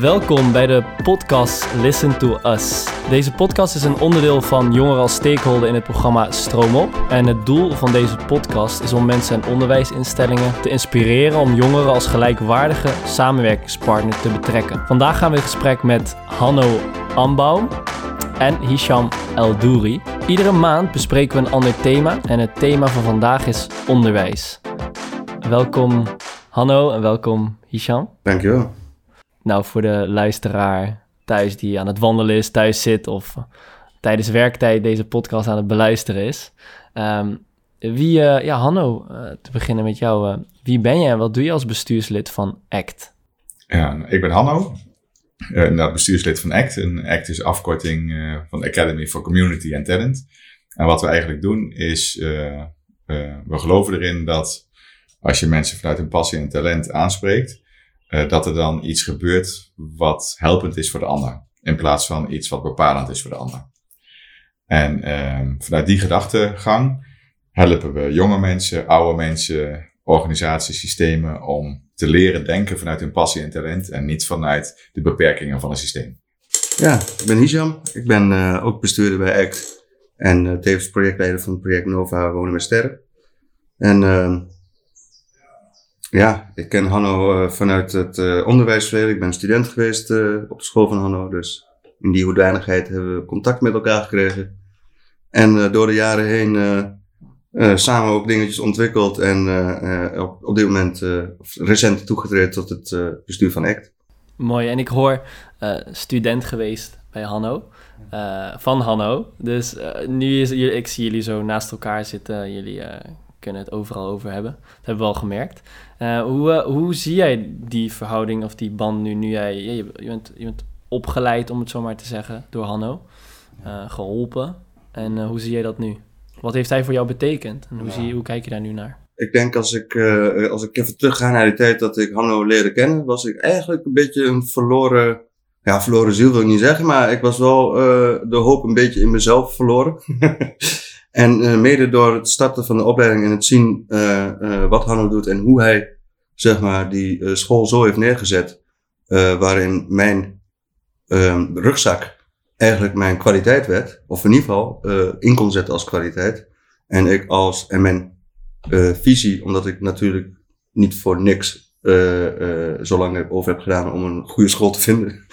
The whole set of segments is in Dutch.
Welkom bij de podcast Listen to Us. Deze podcast is een onderdeel van Jongeren als Stakeholder in het programma Stroom op. En het doel van deze podcast is om mensen en onderwijsinstellingen te inspireren om jongeren als gelijkwaardige samenwerkingspartner te betrekken. Vandaag gaan we in gesprek met Hanno Ambaum en Hisham Eldouri. Iedere maand bespreken we een ander thema en het thema van vandaag is onderwijs. Welkom Hanno en welkom Hisham. Dankjewel. Nou, voor de luisteraar thuis die aan het wandelen is, thuis zit of tijdens werktijd deze podcast aan het beluisteren is. Um, wie, uh, ja, Hanno, uh, te beginnen met jou. Wie ben je en wat doe je als bestuurslid van ACT? Ja, ik ben Hanno, bestuurslid van ACT. En ACT is afkorting van Academy for Community and Talent. En wat we eigenlijk doen is, we geloven erin dat als je mensen vanuit hun passie en talent aanspreekt, uh, dat er dan iets gebeurt wat helpend is voor de ander. In plaats van iets wat bepalend is voor de ander. En uh, vanuit die gedachtegang helpen we jonge mensen, oude mensen, organisaties, systemen om te leren denken vanuit hun passie en talent en niet vanuit de beperkingen van een systeem. Ja, ik ben Hisham. Ik ben uh, ook bestuurder bij ACT en uh, tevens projectleider van het project Nova Wonen met Sterren. En uh, ja, ik ken Hanno uh, vanuit het uh. Ik ben student geweest uh, op de school van Hanno. Dus in die hoedanigheid hebben we contact met elkaar gekregen. En door de jaren heen samen ook dingetjes ontwikkeld. En op, op dit moment recent toegetreden tot het bestuur van ACT. Mooi, en ik hoor student geweest bij Hanno. van Hanno. Dus nu is, ik zie jullie zo naast elkaar zitten. Jullie kunnen het overal over hebben. Dat hebben we al gemerkt. Uh, hoe, uh, hoe zie jij die verhouding of die band nu? Nu jij, je, je, bent, je bent opgeleid, om het zo maar te zeggen, door Hanno. Uh, geholpen. En hoe zie jij dat nu? Wat heeft hij voor jou betekend? En hoe, ja. zie, hoe kijk je daar nu naar? Ik denk als ik, als ik even terugga naar die tijd dat ik Hanno leerde kennen, was ik eigenlijk een beetje een verloren, ja, verloren ziel wil ik niet zeggen, maar ik was wel de hoop een beetje in mezelf verloren. En uh, mede door het starten van de opleiding en het zien uh, uh, wat Hanno doet en hoe hij zeg maar, die school zo heeft neergezet, waarin mijn ehm, rugzak eigenlijk mijn kwaliteit werd, of in ieder geval in kon zetten als kwaliteit. En ik als, en mijn visie, omdat ik natuurlijk niet voor niks zo lang over heb gedaan om een goede school te vinden.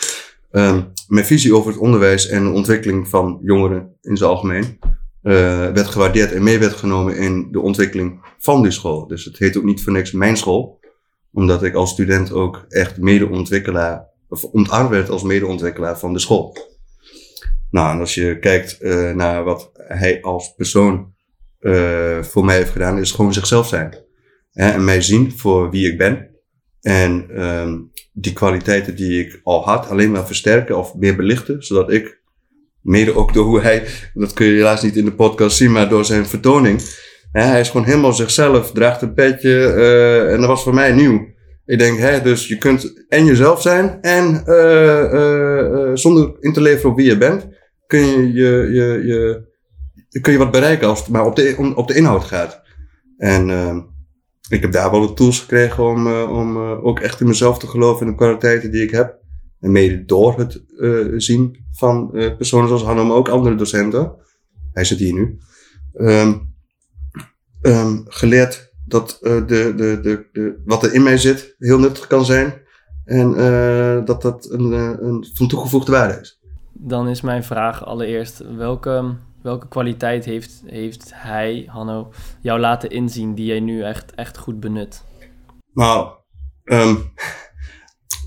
Um, mijn visie over het onderwijs en de ontwikkeling van jongeren in zijn algemeen uh, werd gewaardeerd en mee werd genomen in de ontwikkeling van die school. Dus het heet ook niet voor niks mijn school, omdat ik als student ook echt medeontwikkelaar, of ontarmd werd als medeontwikkelaar van de school. Nou, en als je kijkt uh, naar wat hij als persoon uh, voor mij heeft gedaan, is gewoon zichzelf zijn. Hè, en mij zien voor wie ik ben. En um, die kwaliteiten die ik al had, alleen maar versterken of meer belichten, zodat ik Mede ook door hoe hij, dat kun je helaas niet in de podcast zien, maar door zijn vertoning. hij is gewoon helemaal zichzelf, draagt een petje uh, en dat was voor mij nieuw. Ik denk, hè, dus je kunt en jezelf zijn en uh, uh, zonder in te leveren op wie je bent, kun je, je, je, je, kun je wat bereiken als het maar op de, op de inhoud gaat. En ik heb daar wel de tools gekregen om, om ook echt in mezelf te geloven en de kwaliteiten die ik heb. En mede door het uh, zien van uh, personen zoals Hanno, maar ook andere docenten. Hij zit hier nu. Um, um, geleerd dat uh, de, de, de, de, wat er in mij zit heel nuttig kan zijn. En dat dat een, een van toegevoegde waarde is. Dan is mijn vraag allereerst, welke, welke kwaliteit heeft, heeft hij, Hanno, jou laten inzien die jij nu echt, echt goed benut? Nou, um,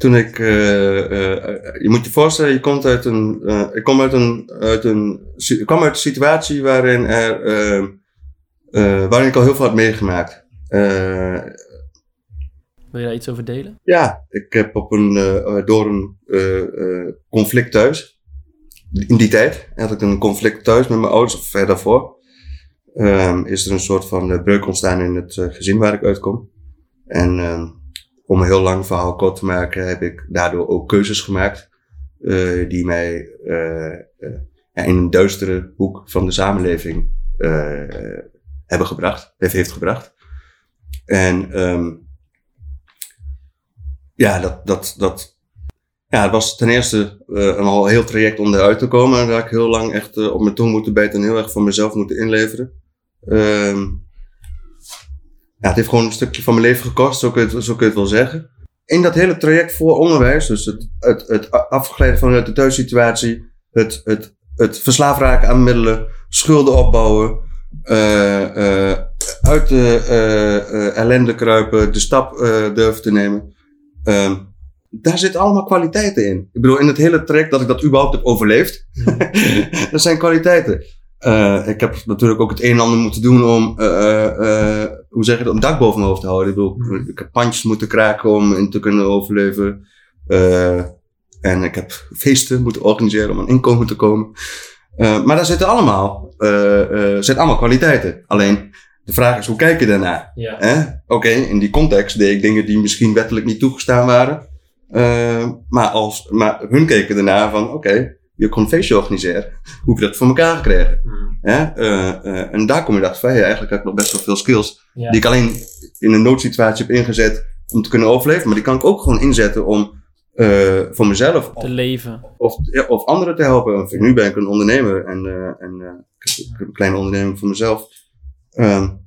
toen ik, uh, uh, je moet je voorstellen, je komt uit een, uh, ik kom uit een, uit een, ik kwam uit een situatie waarin er, waarin ik al heel veel had meegemaakt. Wil je daar iets over delen? Ja, ik heb op een, door een conflict thuis, in die tijd had ik een conflict thuis met mijn ouders of verder daarvoor, um, is er een soort van breuk ontstaan in het gezin waar ik uitkom. En ehm, om een heel lang verhaal kort te maken, heb ik daardoor ook keuzes gemaakt. Uh, die mij uh, uh, in een duistere hoek van de samenleving hebben gebracht, heeft, heeft gebracht. En um, ja, dat, dat, dat, ja, het was ten eerste een al heel traject om eruit te komen. En daar ik heel lang echt op mijn tong moeten bijten en heel erg van mezelf moeten inleveren. Um, ja, het heeft gewoon een stukje van mijn leven gekost, zo kun je het, zo kun je het wel zeggen. In dat hele traject voor onderwijs, dus het, het, het afgeleiden vanuit de thuissituatie, het, het, het verslaafd raken aan middelen, schulden opbouwen, uh, uit de ellende kruipen, de stap durven te nemen. Um, daar zitten allemaal kwaliteiten in. Ik bedoel, in het hele traject dat ik dat überhaupt heb overleefd, dat zijn kwaliteiten. Uh, ik heb natuurlijk ook het een en ander moeten doen om, uh, uh, hoe zeg je dat, een dak boven mijn hoofd te houden. Ik bedoel, mm. ik heb pandjes moeten kraken om in te kunnen overleven. en ik heb feesten moeten organiseren om aan inkomen te komen. maar daar zitten allemaal, zitten allemaal kwaliteiten. Alleen, de vraag is, hoe kijk je daarna? Ja. Oké, okay, in die context deed ik dingen die misschien wettelijk niet toegestaan waren. maar, als, maar hun keken daarna van, oké, okay, je feestje organiseren. Hoe je dat voor elkaar gekregen? Mm. Uh, uh, en daar kom je achter van, ja, eigenlijk heb ik nog best wel veel skills. Die ik alleen in een noodsituatie heb ingezet om te kunnen overleven. Maar die kan ik ook gewoon inzetten om uh, voor mezelf. Te leven. Of, of anderen te helpen. Nu ben ik een ondernemer en, en ik heb een kleine onderneming voor mezelf. Um,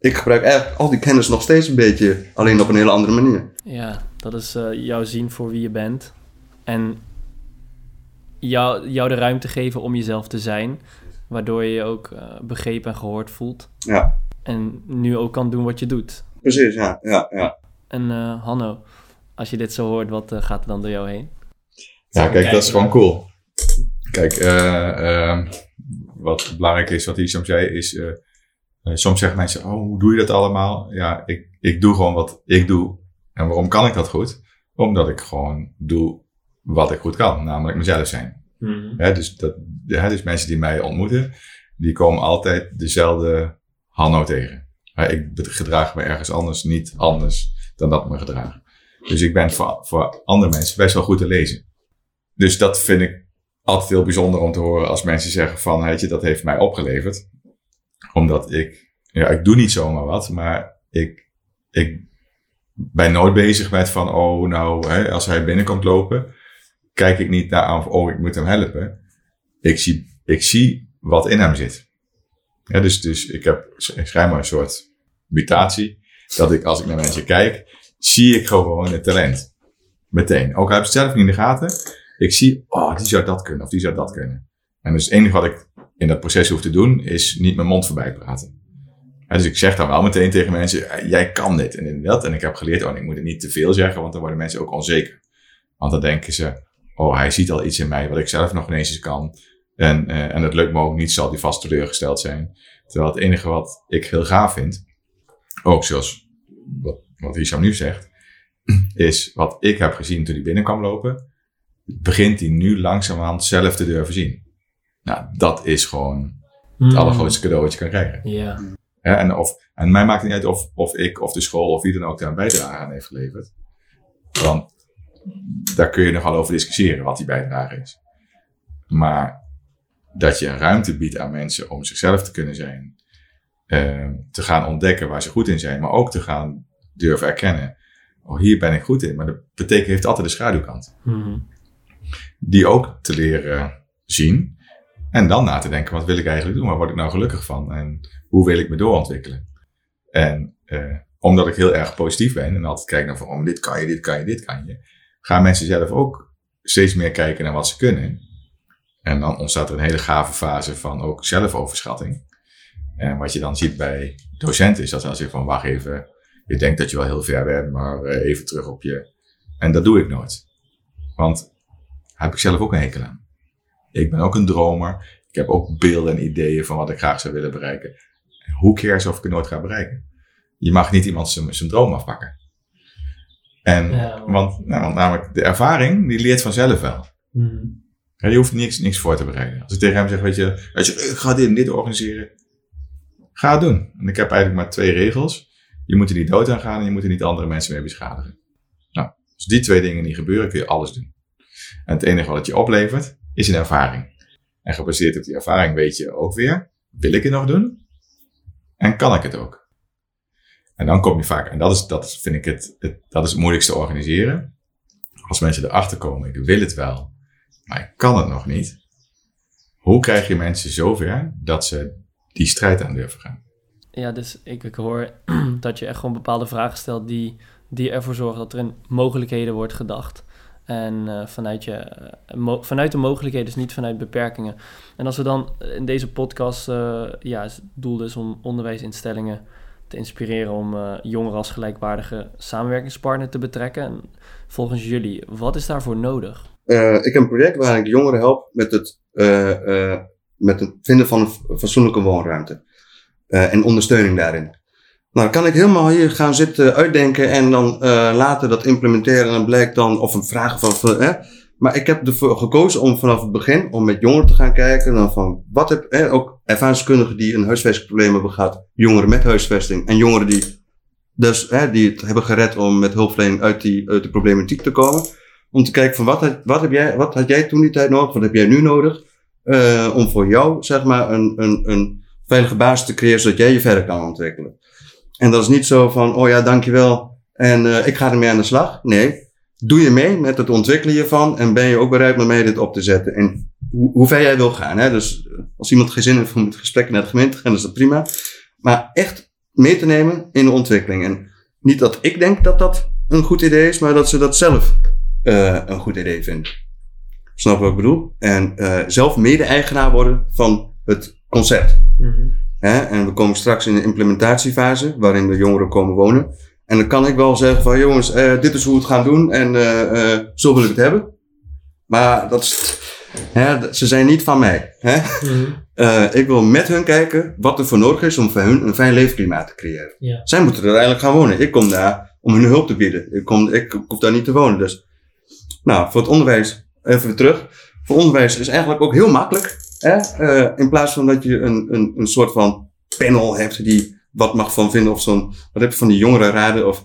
ik gebruik eigenlijk al die kennis nog steeds een beetje, alleen op een hele andere manier. Ja, dat is jouw zien voor wie je bent. En jou, jou de ruimte geven om jezelf te zijn. Waardoor je je ook uh, begrepen en gehoord voelt. Ja. En nu ook kan doen wat je doet. Precies, ja. ja, ja. En uh, Hanno, als je dit zo hoort, wat uh, gaat er dan door jou heen? Ja, kijk, dat is gewoon cool. Kijk, ehm, wat belangrijk is, wat hij soms zei, is... soms zeggen mensen, oh, hoe doe je dat allemaal? Ja, ik, ik doe gewoon wat ik doe. En waarom kan ik dat goed? Omdat ik gewoon doe wat ik goed kan, namelijk mezelf zijn. Mm. dus, dat, dus mensen die mij ontmoeten, die komen altijd dezelfde Hanno tegen. ik gedraag me ergens anders niet anders dan dat ik me gedraag. Dus ik ben voor, voor andere mensen best wel goed te lezen. Dus dat vind ik altijd heel bijzonder om te horen als mensen zeggen van, weet je, dat heeft mij opgeleverd. Omdat ik, ja, ik doe niet zomaar wat, maar ik, ik ben nooit bezig met van, oh, nou, hè, als hij binnenkomt lopen, kijk ik niet naar of oh, ik moet hem helpen. Ik zie, ik zie wat in hem zit. Dus, dus ik heb schijnbaar een soort mutatie. Dat ik, als ik naar mensen kijk, zie ik gewoon het talent. Meteen. Ook al heb ik zelf niet in de gaten. Ik zie, oh, die zou dat kunnen of die zou dat kunnen. En dus het enige wat ik in dat proces hoef te doen, is niet mijn mond voorbij praten. dus ik zeg dan wel meteen tegen mensen, jij kan dit en dat. En ik heb geleerd, oh, ik moet het niet te veel zeggen, want dan worden mensen ook onzeker. Want dan denken ze, oh, hij ziet al iets in mij wat ik zelf nog ineens eens kan. En, uh, en het lukt me ook niet, zal die vast teleurgesteld zijn. Terwijl het enige wat ik heel gaaf vind, ook zoals wat, wat Hisham nu zegt, is wat ik heb gezien toen hij binnenkwam lopen, begint hij nu langzamerhand zelf te durven zien. Nou, dat is gewoon het hmm. allergrootste cadeau wat je kan krijgen. Ja. en, of, en mij maakt het niet uit of, of ik of de school of wie dan ook daar een bijdrage aan heeft geleverd. Want daar kun je nogal over discussiëren wat die bijdrage is. Maar dat je een ruimte biedt aan mensen om zichzelf te kunnen zijn, uh, te gaan ontdekken waar ze goed in zijn, maar ook te gaan durven erkennen. Oh, hier ben ik goed in, maar dat betekent heeft altijd de schaduwkant. Mm Die ook te leren zien en dan na te denken, wat wil ik eigenlijk doen? Waar word ik nou gelukkig van? En hoe wil ik me doorontwikkelen? En uh, omdat ik heel erg positief ben en altijd kijk naar van, oh, dit kan je, dit kan je, dit kan je gaan mensen zelf ook steeds meer kijken naar wat ze kunnen. En dan ontstaat er een hele gave fase van ook zelfoverschatting. En wat je dan ziet bij docenten is dat ze dan zeggen van wacht even, je denkt dat je wel heel ver bent, maar eh, even terug op je. En dat doe ik nooit. Want daar heb ik zelf ook een hekel aan. Ik ben ook een dromer. Ik heb ook beelden en ideeën van wat ik graag zou willen bereiken. Hoe cares of ik het nooit ga bereiken? Je mag niet iemand zijn droom afpakken. En, want, nou, namelijk de ervaring, die leert vanzelf wel. Mm. Ja, je hoeft niks, niks voor te bereiden. Als ik tegen hem zeg, weet je, als je, ik ga dit en dit organiseren, ga het doen. En ik heb eigenlijk maar twee regels. Je moet er niet dood aan gaan en je moet er niet andere mensen mee beschadigen. Nou, als die twee dingen niet gebeuren, kun je alles doen. En het enige wat het je oplevert, is een ervaring. En gebaseerd op die ervaring weet je ook weer, wil ik het nog doen? En kan ik het ook? En dan kom je vaak, en dat is, dat vind ik het, het, dat is het moeilijkste organiseren. als mensen erachter komen, ik wil het wel, maar ik kan het nog niet. Hoe krijg je mensen zover dat ze die strijd aan durven gaan? Ja, dus ik, ik hoor dat je echt gewoon bepaalde vragen stelt die, die ervoor zorgen dat er in mogelijkheden wordt gedacht. En uh, vanuit, je, mo vanuit de mogelijkheden, dus niet vanuit beperkingen. En als we dan in deze podcast, uh, ja, het doel dus om onderwijsinstellingen te inspireren om jongeren als gelijkwaardige samenwerkingspartner te betrekken. En volgens jullie, wat is daarvoor nodig? ik heb een project waar ik jongeren help met het, met het vinden van een fatsoenlijke woonruimte. en ondersteuning daarin. Nou, kan ik helemaal hier gaan zitten uitdenken en dan uh, later dat implementeren. En dan blijkt dan, of een vraag van. Maar ik heb ervoor gekozen om vanaf het begin, om met jongeren te gaan kijken. Dan van, wat heb, ook ervaringskundigen die een huisvestingsprobleem hebben gehad. Jongeren met huisvesting. En jongeren die, dus, die het hebben gered om met hulpverlening uit die, uit de problematiek te komen. Om te kijken van, wat, wat, heb jij, wat had jij toen die tijd nodig? Wat heb jij nu nodig? Uh, om voor jou, zeg maar, een, een, een veilige basis te creëren, zodat jij je verder kan ontwikkelen. En dat is niet zo van, oh ja, dankjewel en uh, ik ga ermee aan de slag. Nee, doe je mee met het ontwikkelen hiervan en ben je ook bereid met mij dit op te zetten. En hoe, hoe ver jij wil gaan. Hè? Dus als iemand geen zin heeft om het gesprek naar de gemeente te gaan, is dat prima. Maar echt mee te nemen in de ontwikkeling. En niet dat ik denk dat dat een goed idee is, maar dat ze dat zelf uh, een goed idee vinden. Snap wat ik bedoel? En uh, zelf mede-eigenaar worden van het concept. Mm -hmm. Hè? En we komen straks in de implementatiefase, waarin de jongeren komen wonen. En dan kan ik wel zeggen van jongens, uh, dit is hoe we het gaan doen en uh, uh, zo wil ik het hebben. Maar dat is, hè, ze zijn niet van mij. Hè? Mm-hmm. ik wil met hun kijken wat er voor nodig is om voor hun een fijn leefklimaat te creëren. Ja. Zij moeten er uiteindelijk gaan wonen. Ik kom daar om hun hulp te bieden. Ik, kom, ik, daar niet te wonen. Dus, nou, voor het onderwijs, even terug. Voor onderwijs is eigenlijk ook heel makkelijk. Hè? Uh, in plaats van dat je een, een, een soort van panel hebt die wat mag van vinden. Of zo'n, wat heb je van die jongere raden? Of,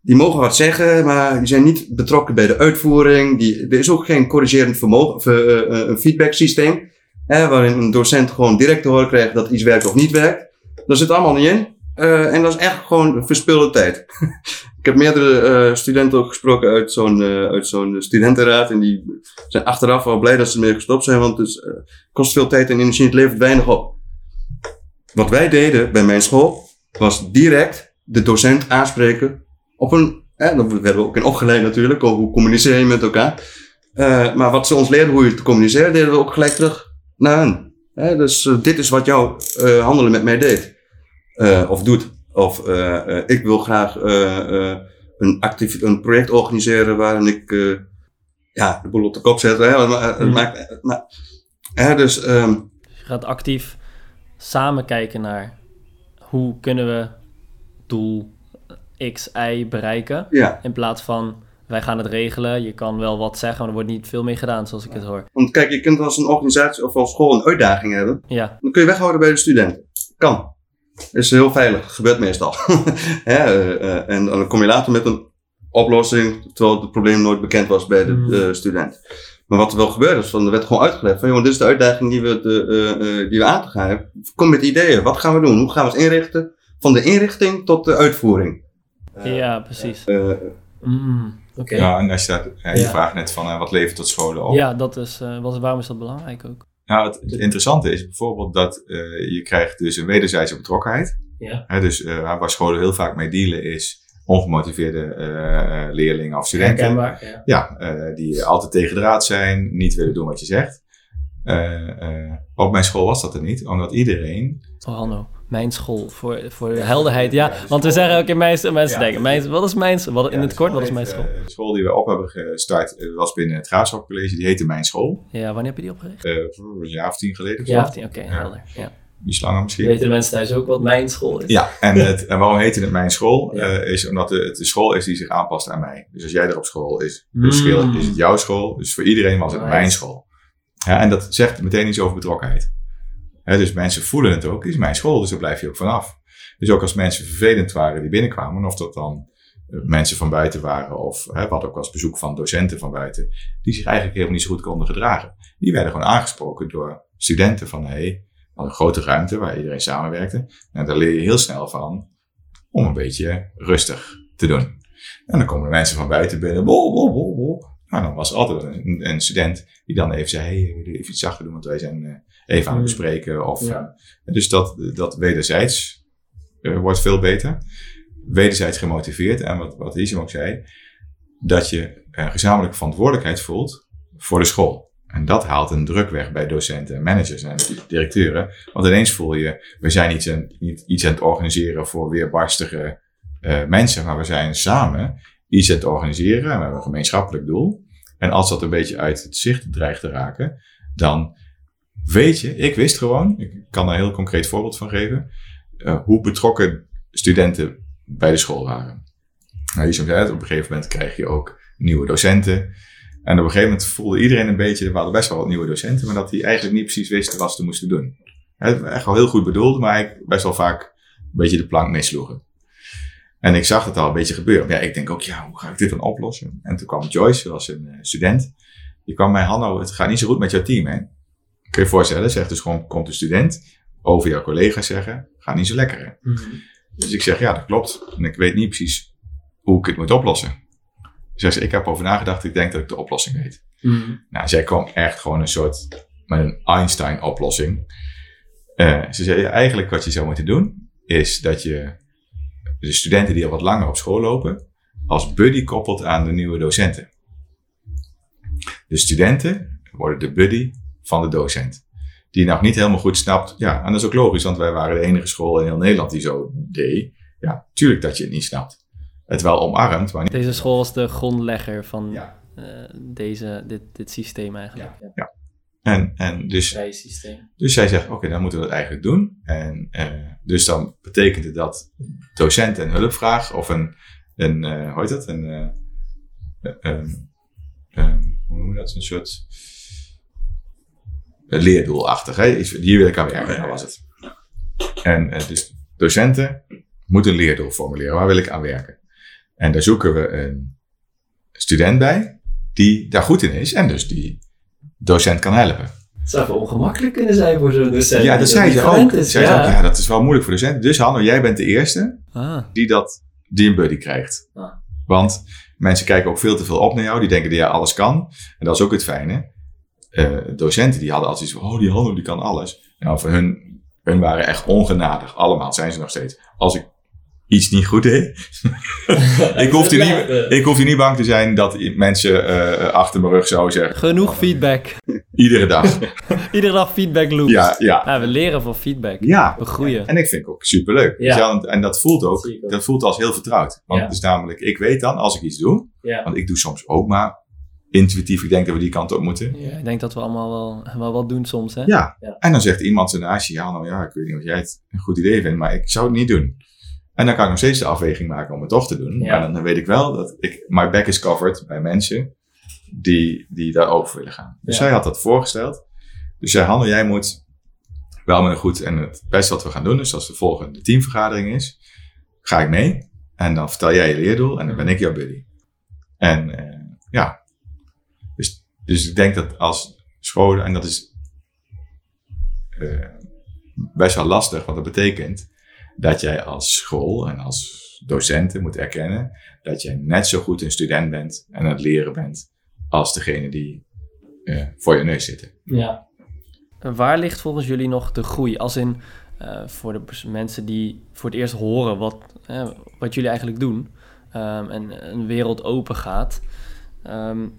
die mogen wat zeggen, maar die zijn niet betrokken bij de uitvoering. Die, er is ook geen corrigerend vermogen, of, uh, een feedback systeem. Hè, waarin een docent gewoon direct te horen krijgt dat iets werkt of niet werkt. Dat zit allemaal niet in. Uh, en dat is echt gewoon verspilde tijd. ik heb meerdere uh, studenten ook gesproken uit zo'n uh, uit zo'n studentenraad. En die zijn achteraf wel blij dat ze ermee gestopt zijn, want het is, kost veel tijd en energie. Het levert weinig op. Wat wij deden bij mijn school was direct de docent aanspreken op een. Hè, daar werden we ook in opgeleid natuurlijk, hoe communiceer je met elkaar. maar wat ze ons leerden hoe je te communiceren, deden we ook gelijk terug naar hen. Dus dit is wat jouw handelen met mij deed. Of doet. Of ik wil graag een, actief, een project organiseren waarin ik ja, de boel op de kop zet. Hè? Maar, mm. maar, hè, dus, um, je gaat actief samen kijken naar hoe kunnen we doel X, Y bereiken. Ja. In plaats van wij gaan het regelen. Je kan wel wat zeggen, maar er wordt niet veel mee gedaan zoals ik het hoor. Want kijk, je kunt als een organisatie of als school een uitdaging hebben. Ja. Dan kun je weghouden bij de studenten. Kan is heel veilig. Gebeurt meestal. ja, uh, en dan kom je later met een oplossing, terwijl het probleem nooit bekend was bij de uh, student. Maar wat er wel gebeurde, is, van, er werd gewoon uitgelegd van, jongen, dit is de uitdaging die we, de, uh, die we aan te gaan hebben. Kom met ideeën. Wat gaan we doen? Hoe gaan we het inrichten? Van de inrichting tot de uitvoering. ja, precies. Mm, okay. Ja, en als je, dat, ja, je ja. vraagt net van, wat levert tot scholen op? Ja, dat is, was, waarom is dat belangrijk ook? Nou, het, het, interessante is bijvoorbeeld dat uh, je krijgt dus een wederzijdse betrokkenheid. Ja. Hè, dus uh, waar scholen heel vaak mee dealen is ongemotiveerde uh, leerlingen of studenten. Ja, ja die altijd tegen draad zijn, niet willen doen wat je zegt. op mijn school was dat er niet, omdat iedereen... Oh, Hanno mijn school, voor, voor de helderheid. Ja, want we zeggen ook in mijn mensen denken, mijn, wat is mijn wat, in het kort, wat is mijn school? De school die we op hebben gestart was binnen het Graafschapcollege, die heette Mijn School. Ja, wanneer heb je die opgericht? Uh, een jaar of tien geleden. Ja, of tien, oké, okay, helder. Ja. Iets langer misschien. Weten de mensen thuis ook wat mijn school is? Ja, en, het, en waarom heette het mijn school? Ja. Uh, is omdat het de school is die zich aanpast aan mij. Dus als jij er op school is, dus mm. is het jouw school. Dus voor iedereen was het mijn school. Ja, en dat zegt meteen iets over betrokkenheid. He, dus mensen voelen het ook, is mijn school, dus daar blijf je ook vanaf. Dus ook als mensen vervelend waren die binnenkwamen, of dat dan uh, mensen van buiten waren, of hè, wat ook als bezoek van docenten van buiten, die zich eigenlijk helemaal niet zo goed konden gedragen. Die werden gewoon aangesproken door studenten van, hé, hey, een grote ruimte waar iedereen samenwerkte. En daar leer je heel snel van om een beetje rustig te doen. En dan komen de mensen van buiten binnen, bol, bol, bol, bol. Maar dan was er altijd een, een student die dan even zei, hey, wil je even iets zachter doen, want wij zijn eh, even aan het Hmm. bespreken. Of, Ja. eh, dus dat, dat wederzijds eh, wordt veel beter. Wederzijds gemotiveerd. En wat, wat Isem ook zei, dat je een gezamenlijke verantwoordelijkheid voelt voor de school. En dat haalt een druk weg bij docenten en managers en directeuren. Want ineens voel je, we zijn iets aan, iets aan het organiseren voor weerbarstige eh, mensen, maar we zijn samen iets aan het organiseren en we hebben een gemeenschappelijk doel. En als dat een beetje uit het zicht dreigt te raken, dan weet je, ik wist gewoon, ik kan daar een heel concreet voorbeeld van geven, eh, hoe betrokken studenten bij de school waren. Nou, je zei het, op een gegeven moment krijg je ook nieuwe docenten. En op een gegeven moment voelde iedereen een beetje, we hadden best wel wat nieuwe docenten, maar dat die eigenlijk niet precies wisten wat ze moesten doen. Het was echt wel heel goed bedoeld, maar ik best wel vaak een beetje de plank missloegen. En ik zag het al een beetje gebeuren. Ja, ik denk ook, ja, hoe ga ik dit dan oplossen? En toen kwam Joyce, dat was een eh, student. Die kwam mij, Hanno, het gaat niet zo goed met jouw team, hè? Kun je je voorstellen, zegt dus gewoon, komt een student over jouw collega's zeggen, gaat niet zo lekker, hè? Dus ik zeg, ja, dat klopt. En ik weet niet precies hoe ik het moet oplossen. Dus ik heb over nagedacht, ik denk dat ik de oplossing weet. Nou, zij kwam echt gewoon een soort, met een Einstein-oplossing. Eh, ze zei, ja, eigenlijk wat je zou moeten doen, is dat je de studenten die al wat langer op school lopen, als buddy koppelt aan de nieuwe docenten. De studenten worden de buddy van de docent. Die nog niet helemaal goed snapt. Ja, en dat is ook logisch, want wij waren de enige school in heel Nederland die zo deed. Ja, tuurlijk dat je het niet snapt. Het wel omarmt, maar niet. Deze school was de grondlegger van Ja. eh, deze, dit, dit systeem eigenlijk. Ja. En, en dus. Dus zij zegt, oké, dan moeten we dat eigenlijk doen. En uh, dus dan betekent het dat docent een hulpvraag of een, een uh, hoe heet dat? Een, um, um, hoe noem je dat? Een soort leerdoelachtig. Hè? Hier wil ik aan werken, dat was het. En dus docenten moeten een leerdoel formuleren. Waar wil ik aan werken? En daar zoeken we een student bij die daar goed in is en dus die docent kan helpen. Het zou even ongemakkelijk kunnen zijn voor zo'n docent. Ja, dat zei ze ook. Is, zei ja. Ook, ja, dat is wel moeilijk voor docenten. Dus Hanno, jij bent de eerste ah. die, dat, die een buddy krijgt. Ah. Want mensen kijken ook veel te veel op naar jou. Die denken dat jij alles kan. En dat is ook het fijne. Uh, docenten die hadden altijd iets van, oh die Hanno die kan alles. Nou, voor hun, hun waren echt ongenadig. Allemaal zijn ze nog steeds. Als ik iets niet goed deed. ik, hoefde niet, ik hoefde niet bang te zijn dat mensen uh, achter mijn rug zouden zeggen. Genoeg feedback. Iedere dag. Iedere dag feedback loops. Ja, ja. we leren van feedback. Ja. We groeien. En ik vind het ook superleuk. Ja. En dat voelt ook, dat, voelt als heel vertrouwd. Want ja. het is namelijk, ik weet dan als ik iets doe. Ja. Want ik doe soms ook maar intuïtief. Ik denk dat we die kant op moeten. Ja, ik denk dat we allemaal wel, wel wat doen soms, hè? Ja. ja. En dan zegt iemand naast je, ja, nou ja, ik weet niet of jij het een goed idee vindt, maar ik zou het niet doen. En dan kan ik nog steeds de afweging maken om het toch te doen. Ja. Maar dan weet ik wel dat ik, my back is covered bij mensen die, die daarover willen gaan. Dus Ja. zij had dat voorgesteld. Dus zei, Hanne, jij moet wel met een goed en het beste wat we gaan doen. Dus als de volgende teamvergadering is, ga ik mee. En dan vertel jij je leerdoel en dan ben ik jouw buddy. En uh, ja, dus, dus ik denk dat als scholen, en dat is uh, best wel lastig, wat dat betekent dat jij als school en als docenten moet erkennen dat jij net zo goed een student bent en aan het leren bent als degene die uh, voor je neus zitten. Ja. Waar ligt volgens jullie nog de groei? Als in uh, voor de mensen die voor het eerst horen wat, uh, wat jullie eigenlijk doen um, en een wereld open gaat. Um,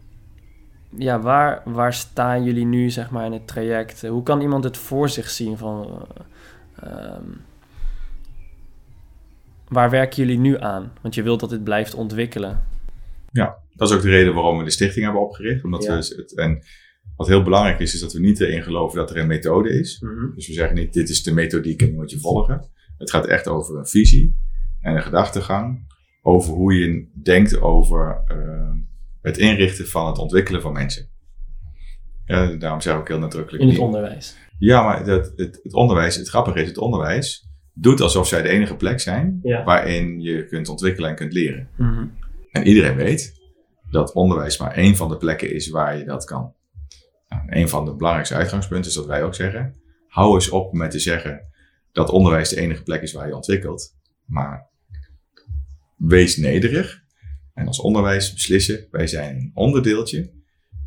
ja, waar, waar staan jullie nu zeg maar in het traject? Hoe kan iemand het voor zich zien van... Um, waar werken jullie nu aan? Want je wilt dat dit blijft ontwikkelen. Ja, dat is ook de reden waarom we de stichting hebben opgericht. Omdat ja. we het, en wat heel belangrijk is, is dat we niet erin geloven dat er een methode is. Mm -hmm. Dus we zeggen niet, dit is de methodiek en die moet je volgen. Het gaat echt over een visie en een gedachtegang. Over hoe je denkt over uh, het inrichten van het ontwikkelen van mensen. Ja, daarom zeg ik ook heel nadrukkelijk. In het onderwijs. Ja, maar dat, het, het onderwijs, het grappige is, het onderwijs doet alsof zij de enige plek zijn ja. waarin je kunt ontwikkelen en kunt leren. Mm -hmm. En iedereen weet dat onderwijs maar één van de plekken is waar je dat kan. Nou, een van de belangrijkste uitgangspunten is dat wij ook zeggen: hou eens op met te zeggen dat onderwijs de enige plek is waar je ontwikkelt. Maar wees nederig En als onderwijs beslissen, wij zijn een onderdeeltje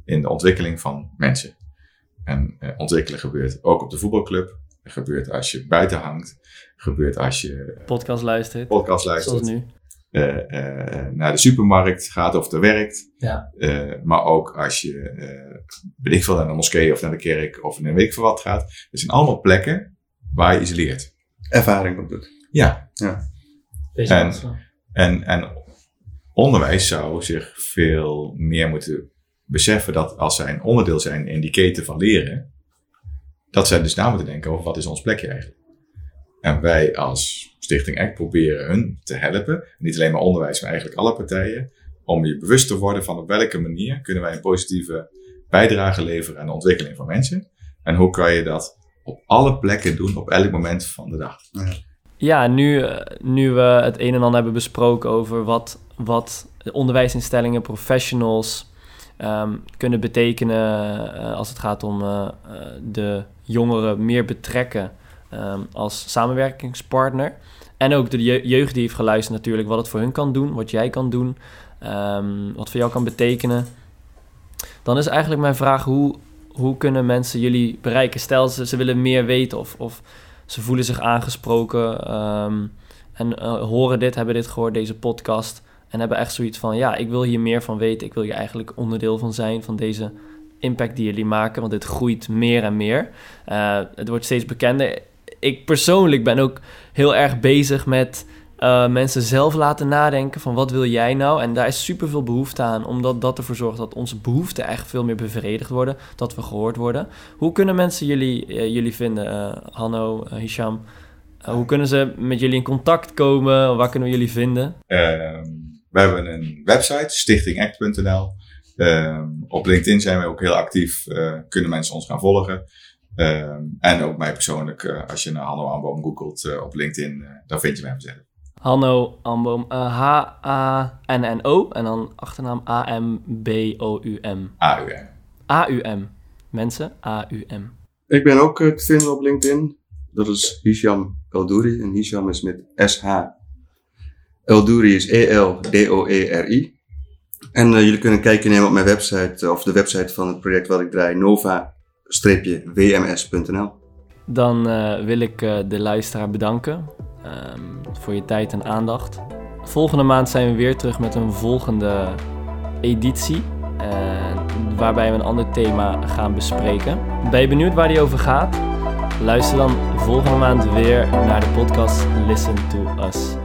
in de ontwikkeling van mensen. En uh, ontwikkelen gebeurt ook op de voetbalclub. Gebeurt als je buiten hangt. gebeurt als je podcast luistert. Podcast luistert. Zoals nu. Uh, uh, naar de supermarkt gaat of er werkt. Ja. Uh, maar ook als je, weet ik veel, naar de moskee of naar de kerk of naar een week voor wat gaat. Het zijn allemaal plekken waar je iets leert. Ervaring op doet. Ja. ja. En, en, en onderwijs zou zich veel meer moeten beseffen dat als zij een onderdeel zijn in die keten van leren, dat zij dus na moeten denken over wat is ons plekje eigenlijk. En wij als Stichting ACT proberen hun te helpen, niet alleen maar onderwijs, maar eigenlijk alle partijen, om je bewust te worden van op welke manier kunnen wij een positieve bijdrage leveren aan de ontwikkeling van mensen. En hoe kan je dat op alle plekken doen, op elk moment van de dag. Ja. Ja, nu, nu we het een en ander hebben besproken over wat, wat onderwijsinstellingen, professionals um, kunnen betekenen uh, als het gaat om uh, de jongeren meer betrekken um, als samenwerkingspartner. En ook de je jeugd die heeft geluisterd natuurlijk, wat het voor hun kan doen, wat jij kan doen, um, wat voor jou kan betekenen. Dan is eigenlijk mijn vraag, hoe, hoe kunnen mensen jullie bereiken? Stel, ze, ze willen meer weten of, of ze voelen zich aangesproken um, en uh, horen dit, hebben dit gehoord, deze podcast. En hebben echt zoiets van, ja, ik wil hier meer van weten. Ik wil hier eigenlijk onderdeel van zijn, van deze impact die jullie maken. Want dit groeit meer en meer. Uh, het wordt steeds bekender. Ik persoonlijk ben ook heel erg bezig met uh, mensen zelf laten nadenken van wat wil jij nou? En daar is super veel behoefte aan, omdat dat ervoor zorgt dat onze behoeften echt veel meer bevredigd worden, dat we gehoord worden. Hoe kunnen mensen jullie, uh, jullie vinden, Hanno, Hisham? hoe kunnen ze met jullie in contact komen? Waar kunnen we jullie vinden? Ehm, we hebben een website, stichtingact.nl. Ehm, op LinkedIn zijn we ook heel actief, kunnen mensen ons gaan volgen. Um, en ook mij persoonlijk, uh, als je naar Hanno Amboom googelt uh, op LinkedIn, uh, dan vind je mij vanzelf. Hanno Amboom, H-A-N-N-O en dan achternaam A-M-B-O-U-M. A-U-M. A-U-M. Mensen, A-U-M. Ik ben ook te vinden op LinkedIn. Dat is Hisham Eldouri. En Hisham is met S-H. Eldouri is E-L-D-O-E-R-I. En jullie kunnen kijken nemen op mijn website, of de website van het project wat ik draai, Nova wms.nl. Dan uh, wil ik de luisteraar bedanken um, voor je tijd en aandacht. Volgende maand zijn we weer terug met een volgende editie. Waarbij we een ander thema gaan bespreken. Ben je benieuwd waar die over gaat? Luister dan volgende maand weer naar de podcast Listen to Us.